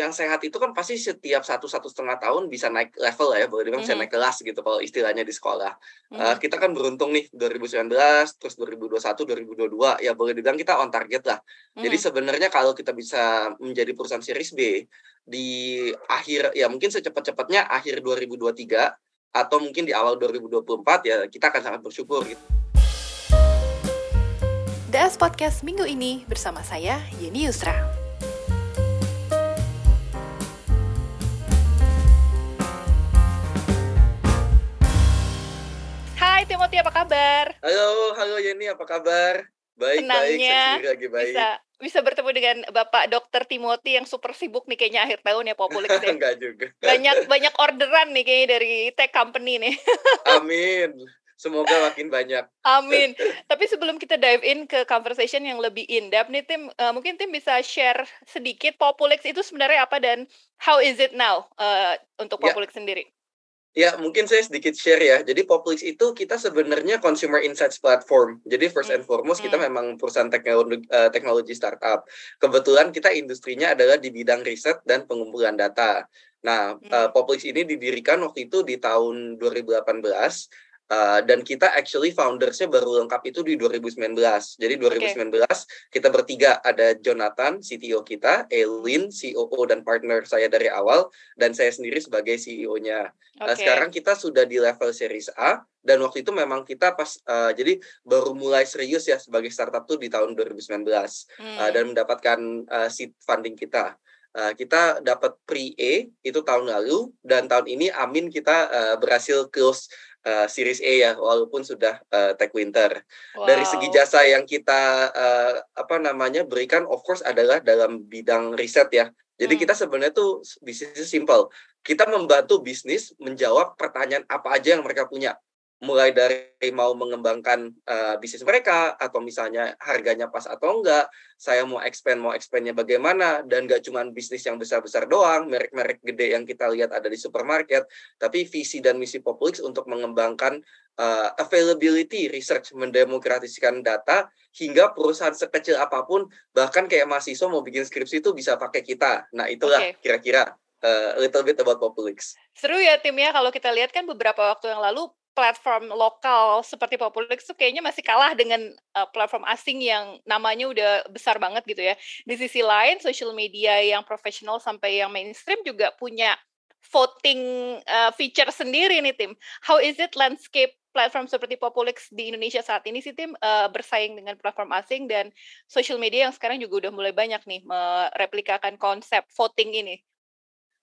yang sehat itu kan pasti setiap satu satu setengah tahun bisa naik level ya boleh dibilang mm -hmm. bisa naik kelas gitu kalau istilahnya di sekolah mm -hmm. uh, kita kan beruntung nih 2019 terus 2021 2022 ya boleh dibilang kita on target lah mm -hmm. jadi sebenarnya kalau kita bisa menjadi perusahaan series B di akhir ya mungkin secepat-cepatnya akhir 2023 atau mungkin di awal 2024 ya kita akan sangat bersyukur gitu. Das Podcast minggu ini bersama saya Yeni Yusra. Timothy apa kabar? Halo, halo Yeni apa kabar? Baik, Senangnya baik, lagi baik. Bisa bisa bertemu dengan Bapak Dokter Timothy yang super sibuk nih kayaknya akhir tahun ya Populix ya. Enggak juga. Banyak banyak orderan nih kayaknya dari tech company nih. Amin. Semoga makin banyak. Amin. Tapi sebelum kita dive in ke conversation yang lebih in-depth nih Tim, uh, mungkin Tim bisa share sedikit Populix itu sebenarnya apa dan how is it now uh, untuk ya. Populix ya. sendiri? Ya, mungkin saya sedikit share ya. Jadi Poplix itu kita sebenarnya consumer insights platform. Jadi first and foremost kita hmm. memang perusahaan teknologi, uh, teknologi startup. Kebetulan kita industrinya adalah di bidang riset dan pengumpulan data. Nah, uh, eh, Poplix ini didirikan waktu itu di tahun 2018 Uh, dan kita actually foundersnya baru lengkap itu di 2019. Jadi 2019 okay. kita bertiga ada Jonathan, CTO kita, Elin, COO dan partner saya dari awal, dan saya sendiri sebagai CEO-nya. Okay. Uh, sekarang kita sudah di level series A dan waktu itu memang kita pas uh, jadi baru mulai serius ya sebagai startup tuh di tahun 2019 hmm. uh, dan mendapatkan uh, seed funding kita. Uh, kita dapat pre-A itu tahun lalu dan tahun ini amin kita uh, berhasil close uh, Series A ya walaupun sudah uh, Tech Winter. Wow. Dari segi jasa yang kita uh, apa namanya berikan of course adalah dalam bidang riset ya. Jadi hmm. kita sebenarnya tuh bisnisnya simple. Kita membantu bisnis menjawab pertanyaan apa aja yang mereka punya mulai dari mau mengembangkan uh, bisnis mereka atau misalnya harganya pas atau enggak, saya mau expand mau expandnya bagaimana dan enggak cuma bisnis yang besar-besar doang, merek-merek gede yang kita lihat ada di supermarket, tapi visi dan misi Populix untuk mengembangkan uh, availability research, mendemokratiskan data hingga perusahaan sekecil apa pun bahkan kayak mahasiswa mau bikin skripsi itu bisa pakai kita. Nah, itulah kira-kira uh, a little bit about Populix. Seru ya tim ya kalau kita lihat kan beberapa waktu yang lalu platform lokal seperti Populix tuh kayaknya masih kalah dengan uh, platform asing yang namanya udah besar banget gitu ya. Di sisi lain, social media yang profesional sampai yang mainstream juga punya voting uh, feature sendiri nih tim. How is it landscape platform seperti Populix di Indonesia saat ini sih tim uh, bersaing dengan platform asing dan social media yang sekarang juga udah mulai banyak nih mereplikakan konsep voting ini.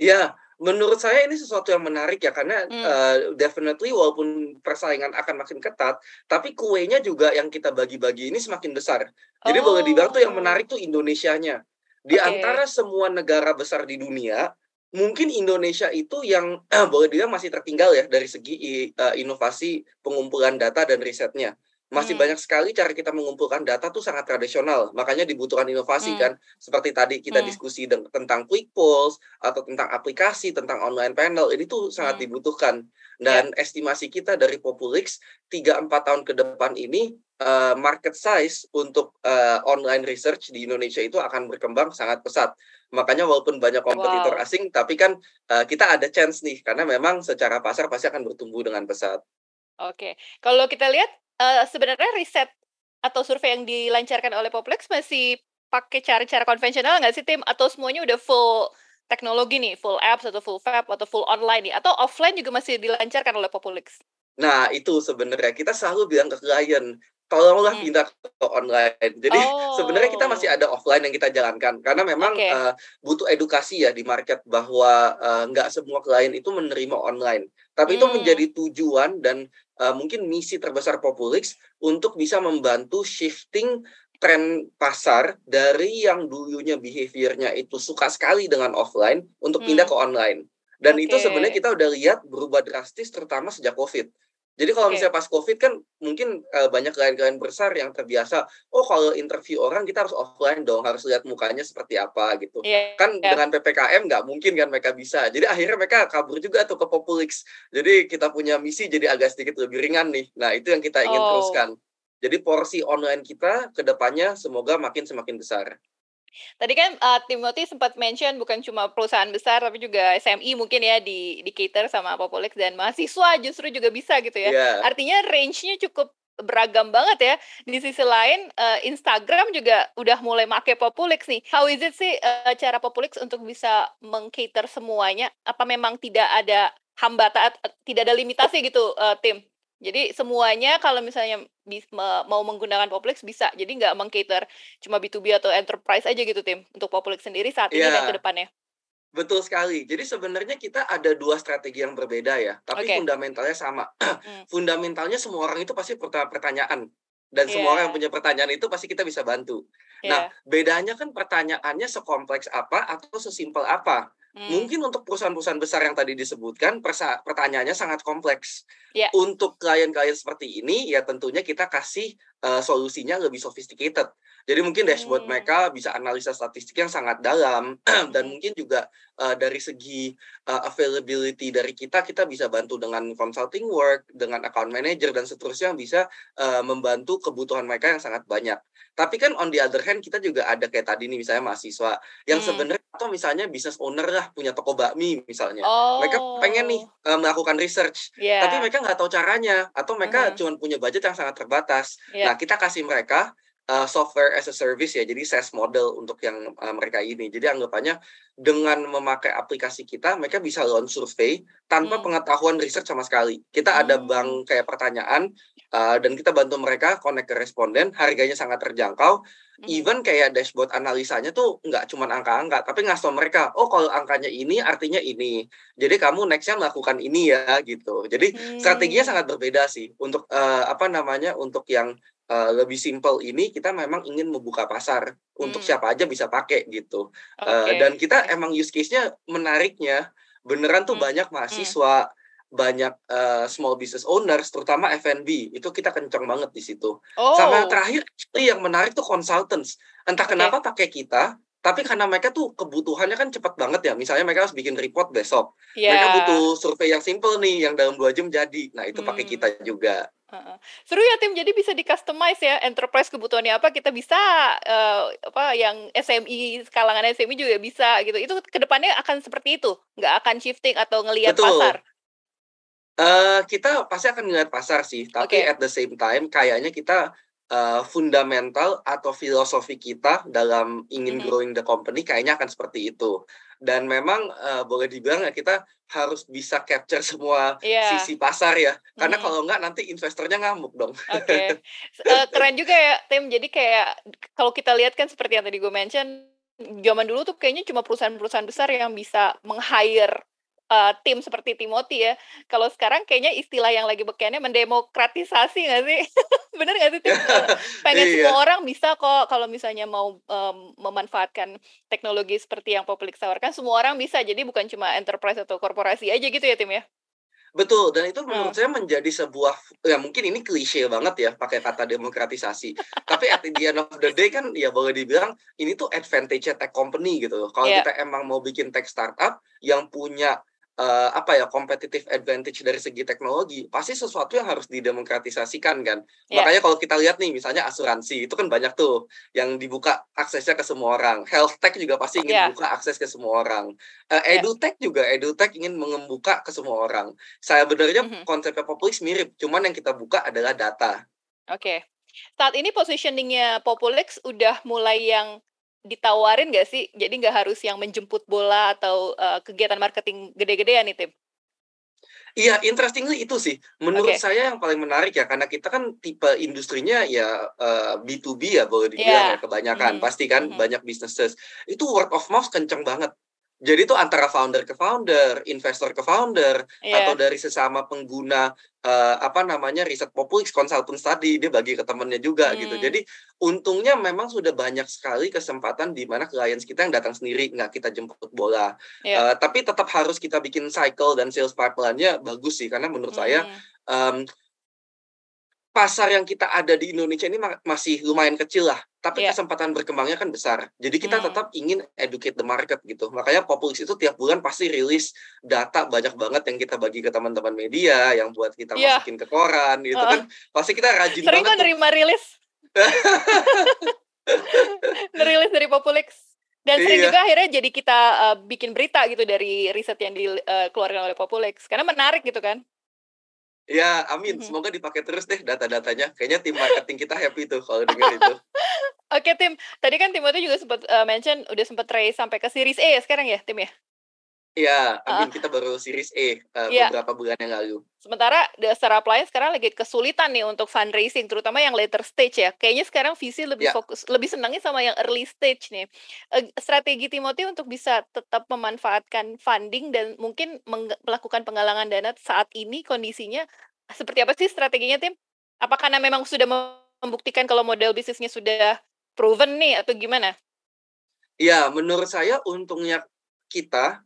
Iya, menurut saya ini sesuatu yang menarik ya karena hmm. uh, definitely walaupun persaingan akan makin ketat, tapi kuenya juga yang kita bagi-bagi ini semakin besar. Jadi oh. boleh dibilang tuh yang menarik tuh Indonesianya. Di okay. antara semua negara besar di dunia, mungkin Indonesia itu yang uh, boleh dibilang masih tertinggal ya dari segi uh, inovasi pengumpulan data dan risetnya masih hmm. banyak sekali cara kita mengumpulkan data tuh sangat tradisional. Makanya dibutuhkan inovasi hmm. kan. Seperti tadi kita hmm. diskusi tentang quick polls atau tentang aplikasi, tentang online panel. Ini tuh sangat hmm. dibutuhkan. Dan yeah. estimasi kita dari Populix 3-4 tahun ke depan ini uh, market size untuk uh, online research di Indonesia itu akan berkembang sangat pesat. Makanya walaupun banyak kompetitor wow. asing, tapi kan uh, kita ada chance nih karena memang secara pasar pasti akan bertumbuh dengan pesat. Oke, kalau kita lihat uh, sebenarnya riset atau survei yang dilancarkan oleh Poplex masih pakai cara-cara konvensional nggak sih tim atau semuanya udah full teknologi nih, full apps atau full web atau full online nih atau offline juga masih dilancarkan oleh Populix? Nah, itu sebenarnya kita selalu bilang ke klien, tolonglah hmm. pindah ke online. Jadi oh. sebenarnya kita masih ada offline yang kita jalankan karena memang okay. uh, eh, butuh edukasi ya di market bahwa uh, nggak semua klien itu menerima online. Tapi hmm. itu menjadi tujuan dan uh, mungkin misi terbesar Populix untuk bisa membantu shifting tren pasar dari yang dulunya behaviornya itu suka sekali dengan offline untuk pindah hmm. ke online. Dan okay. itu sebenarnya kita udah lihat berubah drastis terutama sejak COVID. Jadi kalau okay. misalnya pas COVID kan mungkin uh, banyak klien-klien besar yang terbiasa, oh kalau interview orang kita harus offline dong, harus lihat mukanya seperti apa gitu. Yeah, kan yeah. dengan PPKM nggak mungkin kan mereka bisa. Jadi akhirnya mereka kabur juga tuh ke Populix. Jadi kita punya misi jadi agak sedikit lebih ringan nih. Nah itu yang kita ingin oh. teruskan. Jadi porsi online kita ke depannya semoga makin semakin besar. Tadi kan uh, Timothy sempat mention bukan cuma perusahaan besar tapi juga SME mungkin ya di di cater sama Populix dan mahasiswa justru juga bisa gitu ya. Yeah. Artinya range-nya cukup beragam banget ya. Di sisi lain uh, Instagram juga udah mulai make Populix nih. How is it sih uh, cara Populix untuk bisa mengcater semuanya? Apa memang tidak ada hambatan tidak ada limitasi gitu uh, tim? Jadi semuanya kalau misalnya mau menggunakan Populix bisa. Jadi nggak mengcater cuma B2B atau enterprise aja gitu tim untuk Populix sendiri saat ini yeah. dan ke depannya. Betul sekali. Jadi sebenarnya kita ada dua strategi yang berbeda ya, tapi okay. fundamentalnya sama. hmm. Fundamentalnya semua orang itu pasti pertanyaan dan yeah. semua orang yang iya. punya pertanyaan itu pasti kita bisa bantu. Yeah. Nah, bedanya kan pertanyaannya sekompleks apa atau sesimpel apa. Hmm. Mungkin untuk perusahaan-perusahaan besar yang tadi disebutkan pertanyaannya sangat kompleks. Yeah. Untuk klien-klien seperti ini ya tentunya kita kasih uh, solusinya lebih sophisticated. Jadi mungkin dashboard hmm. mereka bisa analisa statistik yang sangat dalam dan hmm. mungkin juga uh, dari segi uh, availability dari kita kita bisa bantu dengan consulting work, dengan account manager dan seterusnya yang bisa uh, membantu kebutuhan mereka yang sangat banyak. Tapi kan on the other hand kita juga ada kayak tadi nih misalnya mahasiswa yang hmm. sebenarnya atau misalnya business owner lah punya toko bakmi misalnya. Oh. Mereka pengen nih uh, melakukan research, yeah. tapi mereka nggak tahu caranya atau mereka uh-huh. cuma punya budget yang sangat terbatas. Yeah. Nah, kita kasih mereka uh, software as a service ya, jadi SaaS model untuk yang uh, mereka ini. Jadi anggapannya dengan memakai aplikasi kita, mereka bisa launch survei tanpa hmm. pengetahuan research sama sekali. Kita hmm. ada bank kayak pertanyaan uh, dan kita bantu mereka connect ke responden, harganya sangat terjangkau even kayak dashboard analisanya tuh nggak cuma angka-angka, tapi ngasih mereka, oh kalau angkanya ini artinya ini. Jadi kamu nextnya melakukan ini ya gitu. Jadi hmm. strateginya sangat berbeda sih. Untuk uh, apa namanya? Untuk yang uh, lebih simple ini kita memang ingin membuka pasar hmm. untuk siapa aja bisa pakai gitu. Okay. Uh, dan kita emang use case-nya menariknya beneran tuh hmm. banyak hmm. mahasiswa hmm banyak uh, small business owners, terutama F&B, itu kita kencang banget di situ. Oh. Sama yang terakhir, yang menarik tuh consultants. Entah okay. kenapa pakai kita, tapi karena mereka tuh kebutuhannya kan cepat banget ya. Misalnya mereka harus bikin report besok. Yeah. Mereka butuh survei yang simple nih, yang dalam dua jam jadi. Nah itu hmm. pakai kita juga. Uh, seru ya tim, jadi bisa di customize ya enterprise kebutuhannya apa kita bisa uh, apa yang SMI kalangan SMI juga bisa gitu. Itu ke depannya akan seperti itu, nggak akan shifting atau ngelihat pasar. Uh, kita pasti akan melihat pasar sih, tapi okay. at the same time kayaknya kita uh, fundamental atau filosofi kita dalam ingin mm -hmm. growing the company kayaknya akan seperti itu. Dan memang uh, boleh dibilang ya kita harus bisa capture semua yeah. sisi pasar ya, karena mm -hmm. kalau enggak nanti investornya ngamuk dong. Oke, okay. uh, keren juga ya tim. Jadi kayak kalau kita lihat kan seperti yang tadi gue mention, zaman dulu tuh kayaknya cuma perusahaan-perusahaan besar yang bisa meng-hire uh, tim seperti Timothy ya. Kalau sekarang kayaknya istilah yang lagi bekennya mendemokratisasi nggak sih? Bener nggak sih? Tim? Pengen iya. semua orang bisa kok kalau misalnya mau um, memanfaatkan teknologi seperti yang Populix tawarkan, semua orang bisa. Jadi bukan cuma enterprise atau korporasi aja gitu ya tim ya? Betul, dan itu menurut hmm. saya menjadi sebuah ya mungkin ini klise banget ya pakai kata demokratisasi. Tapi at the end of the day kan ya boleh dibilang ini tuh advantage tech company gitu. Kalau yeah. kita emang mau bikin tech startup yang punya uh, apa ya competitive advantage dari segi teknologi pasti sesuatu yang harus didemokratisasikan kan yeah. makanya kalau kita lihat nih misalnya asuransi itu kan banyak tuh yang dibuka aksesnya ke semua orang health tech juga pasti ingin yeah. buka akses ke semua orang uh, edutech yeah. juga edutech ingin membuka ke semua orang saya benarnya mm -hmm. konsepnya Populix mirip cuman yang kita buka adalah data oke okay. saat ini positioningnya Populix udah mulai yang ditawarin nggak sih? Jadi nggak harus yang menjemput bola atau uh, kegiatan marketing gede-gedean nih, Tim? Iya, interestingly itu sih. Menurut okay. saya yang paling menarik ya, karena kita kan tipe industrinya ya uh, eh, B2B ya boleh dibilang yeah. ya kebanyakan. Mm. Pasti kan mm -hmm. banyak businesses. Itu word of mouth kenceng banget. Jadi itu antara founder ke founder, investor ke founder, yeah. atau dari sesama pengguna uh, apa namanya riset Populix konsultan tadi dia bagi ke temennya juga hmm. gitu. Jadi untungnya memang sudah banyak sekali kesempatan di mana klien kita yang datang sendiri nggak kita jemput bola. Yeah. Uh, tapi tetap harus kita bikin cycle dan sales pipeline-nya bagus sih karena menurut hmm. saya um, pasar yang kita ada di Indonesia ini masih lumayan kecil lah, tapi yeah. kesempatan berkembangnya kan besar. Jadi kita hmm. tetap ingin educate the market gitu. Makanya Populix itu tiap bulan pasti rilis data banyak banget yang kita bagi ke teman-teman media, yang buat kita yeah. masukin ke koran gitu uh. kan. Pasti kita rajin Sering banget. Sering nerima rilis. Ngerilis dari Populix. Dan sering Iya. juga akhirnya jadi kita, eee, bikin berita gitu dari riset yang dikeluarkan oleh Populix, karena menarik gitu kan. Ya, amin. Mhm. Semoga dipakai terus deh data-datanya. Kayaknya tim marketing kita happy tuh kalau denger itu. Oke, Tim. Tadi kan Timothy juga sempat, eee, mention udah sempat raise sampai ke series A ya sekarang ya, Tim, ya? Iya, amin. Kita baru series E, eee, Iya. beberapa bulan yang lalu. Sementara the startup lain sekarang lagi kesulitan nih untuk fundraising, terutama yang later stage ya. Kayaknya sekarang VC lebih Ya. fokus lebih senangnya sama yang early stage nih. Eee, strategi Timothy untuk bisa tetap memanfaatkan funding dan mungkin melakukan penggalangan dana saat ini kondisinya seperti apa sih strateginya, Tim? Apa karena memang sudah membuktikan kalau model bisnisnya sudah proven nih atau gimana? Iya, menurut saya untungnya kita,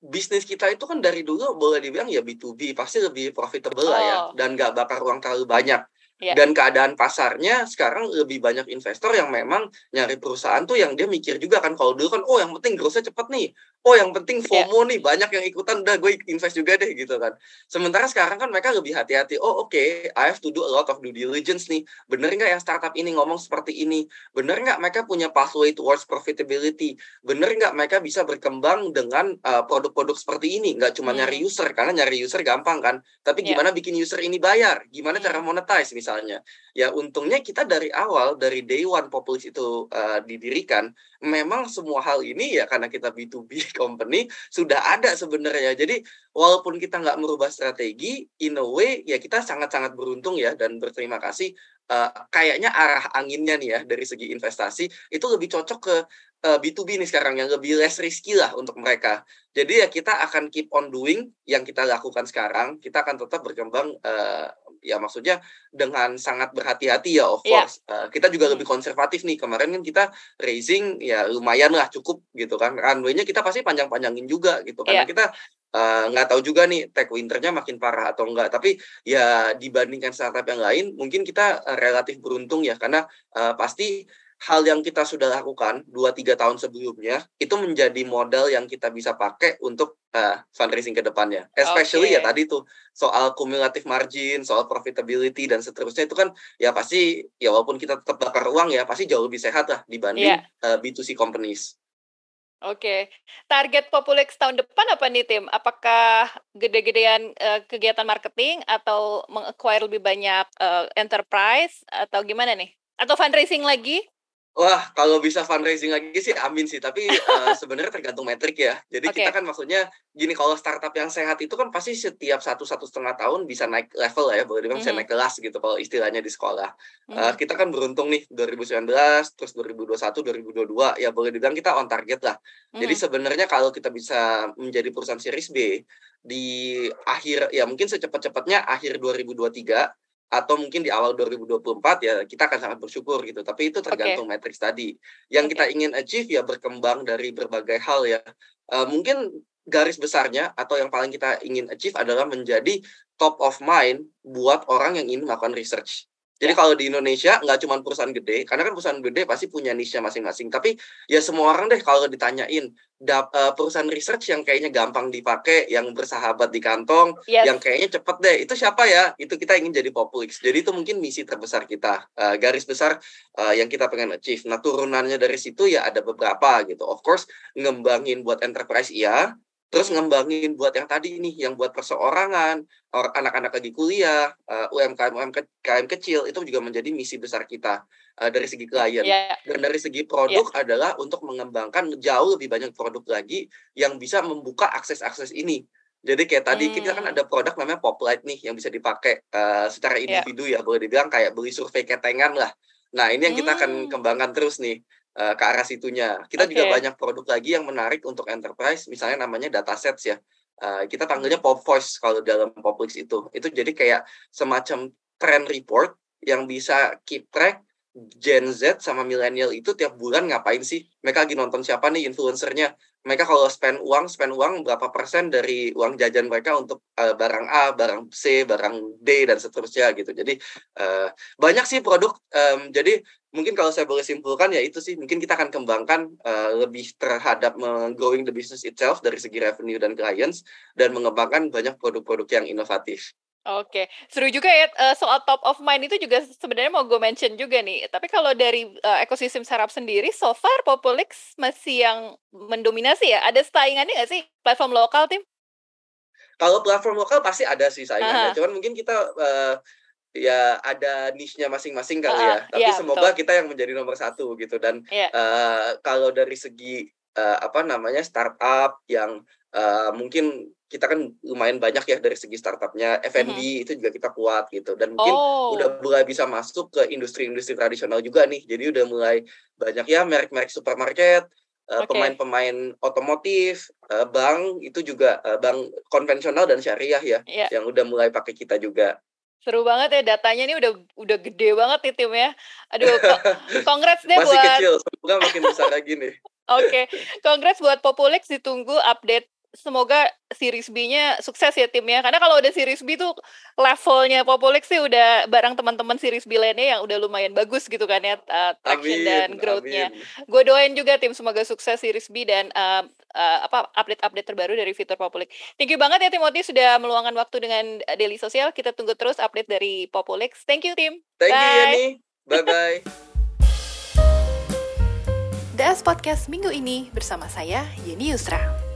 bisnis kita itu kan dari dulu boleh dibilang ya B2B, pasti lebih profitable lah ya, Oh. dan nggak bakar uang terlalu banyak. Iya. Dan keadaan pasarnya sekarang lebih banyak investor yang memang nyari perusahaan tuh yang dia mikir juga kan, kalau dulu kan, "Oh yang penting growth-nya cepet nih, oh yang penting Iya. FOMO nih, banyak yang ikutan, udah gue invest juga deh," gitu kan. Sementara sekarang kan mereka lebih hati-hati, "Oh oke, I have to do a lot of due diligence nih, bener nggak yang startup ini ngomong seperti ini? Bener nggak mereka punya pathway towards profitability? Bener nggak mereka bisa berkembang dengan, eee, produk-produk seperti ini? Nggak cuma nyari Mmm. user, karena nyari user gampang kan, tapi Iya. gimana bikin user ini bayar? Gimana cara Mmm. monetize?" Misalnya. Ya untungnya kita dari awal, dari day one Populix itu, eee, didirikan, memang semua hal ini ya karena kita B2B company, sudah ada sebenarnya. Jadi walaupun kita nggak merubah strategi, in a way ya kita sangat-sangat beruntung ya dan berterima kasih, eee, kayaknya arah anginnya nih ya dari segi investasi, itu lebih cocok ke, eee, B2B nih sekarang, yang lebih less risky lah untuk mereka. Jadi ya kita akan keep on doing yang kita lakukan sekarang, kita akan tetap berkembang, eee, ya maksudnya dengan sangat berhati-hati ya of Iya. course, eee, kita juga Mhm. lebih konservatif nih, kemarin kan kita raising ya lumayan lah cukup gitu kan, runway-nya kita pasti panjang-panjangin juga gitu, karena Iya. kita, eee, nggak tahu juga nih tech winter-nya makin parah atau enggak. Tapi ya dibandingkan startup yang lain, mungkin kita, eee, relatif beruntung ya, karena, eee, pasti hal yang kita sudah lakukan 2, 3 tahun sebelumnya, itu menjadi modal yang kita bisa pakai untuk, eee, fundraising ke depannya. Especially ya Oke. tadi tuh, soal cumulative margin, soal profitability dan seterusnya itu kan ya pasti ya walaupun kita tetap bakar uang ya, pasti jauh lebih sehat lah dibanding, Iya. eee, B2C companies. Oke. Target Populix tahun depan apa nih, Tim? Apakah gede-gedean, eee, kegiatan marketing atau meng-acquire lebih banyak, eee, enterprise atau gimana nih? Atau fundraising lagi? Wah, kalau bisa fundraising lagi sih amin sih, tapi, eee, sebenarnya tergantung metrik ya. Jadi kita Oke. kan maksudnya gini, kalau startup yang sehat itu kan pasti setiap 1, 1,5 tahun bisa naik level ya, boleh dibilang bisa Mhm. naik kelas gitu kalau istilahnya di sekolah. Eee, Mhm. kita kan beruntung nih 2019, terus 2021, 2022, ya boleh dibilang kita on target lah. Jadi Mhm. sebenarnya kalau kita bisa menjadi perusahaan series B, di akhir ya mungkin secepat-cepatnya akhir 2023 atau mungkin di awal 2024 ya kita akan sangat bersyukur gitu, tapi itu tergantung matriks tadi. Yang kita Oke. ingin achieve ya berkembang dari berbagai hal ya. Eee, mungkin garis besarnya atau yang paling kita ingin achieve adalah menjadi top of mind buat orang yang ingin melakukan research. Jadi Ya. kalau di Indonesia nggak cuman perusahaan gede, karena kan perusahaan gede pasti punya niche-nya masing-masing, tapi ya semua orang deh kalau ditanyain dap eee, perusahaan research yang kayaknya gampang dipakai, yang bersahabat di kantong, yang Yes. kayaknya cepet deh, itu siapa ya? Itu kita ingin jadi Populix. Jadi itu mungkin misi terbesar kita, eee, garis besar, eee, yang kita pengen achieve. Nah turunannya dari situ ya ada beberapa gitu. Of course ngembangin buat enterprise iya, terus ngembangin buat yang tadi nih, yang buat perseorangan, or anak-anak lagi kuliah, eee, UMKM-UMKM kecil, itu juga menjadi misi besar kita, eee, dari segi klien. Iya. Dan dari segi produk adalah untuk mengembangkan jauh lebih banyak produk lagi yang bisa membuka akses-akses ini. Jadi kayak tadi kita kan Mmm. ada produk namanya Poplight nih yang bisa dipakai, eee, secara Iya. individu ya, boleh dibilang kayak beli survei ketengan lah. Nah ini yang kita akan Mmm. kembangkan terus nih, eee, ke arah situnya. Kita juga Oke. banyak produk lagi yang menarik untuk enterprise, misalnya namanya datasets ya, eee, kita panggilnya Popvoice kalau dalam Populix itu. Itu jadi kayak semacam trend report yang bisa keep track Gen Z sama milenial itu tiap bulan ngapain sih, mereka lagi nonton siapa nih influencer-nya, mereka kalau spend uang, spend uang berapa persen dari uang jajan mereka untuk, eee, barang A, barang C, barang D, dan seterusnya gitu. Jadi, eee, banyak sih produk, mmm, jadi mungkin kalau saya boleh simpulkan ya itu sih, mungkin kita akan kembangkan, eee, lebih terhadap me-growing the business itself dari segi revenue dan clients, dan mengembangkan banyak produk-produk yang inovatif. Oke, seru juga ya soal top of mind itu juga sebenarnya mau gue mention juga nih. Tapi kalau dari uh, ekosistem startup sendiri, so far Populix masih yang mendominasi ya. Ada saingannya nggak sih platform lokal tim? Kalau platform lokal pasti ada sih saingannya. Aha. Cuman mungkin kita uh, ya ada niche-nya masing-masing kali uh, ya. Tapi yeah, semoga betul. kita yang menjadi nomor satu gitu. Dan yeah. Iya. uh, kalau dari segi uh, apa namanya startup yang uh, mungkin kita kan lumayan banyak ya dari segi startupnya F&B mm-hmm. itu juga kita kuat gitu dan mungkin oh. udah mulai bisa masuk ke industri-industri tradisional juga nih jadi udah mulai banyak ya merek-merek supermarket uh, pemain-pemain otomotif uh, bank itu juga uh, bank konvensional dan syariah ya yeah. yang udah mulai pakai kita juga Seru banget ya datanya ini udah udah gede banget nih tim ya. Aduh, congrats deh Masih buat Masih kecil, semoga makin besar lagi nih. Oke, okay. congrats buat Populix ditunggu update semoga series B-nya sukses ya timnya. Karena kalau udah series B tuh levelnya Populix sih udah barang teman-teman series B lainnya yang udah lumayan bagus gitu kan ya uh, traction amin, dan growth-nya. Gue doain juga tim semoga sukses series B dan uh, uh, apa update-update terbaru dari fitur Populix. Thank you banget ya Timothy sudah meluangkan waktu dengan Daily Sosial. Kita tunggu terus update dari Populix. Thank you tim. Thank Bye. you Yani. Bye bye. DS Podcast minggu ini bersama saya Yeni Yusra.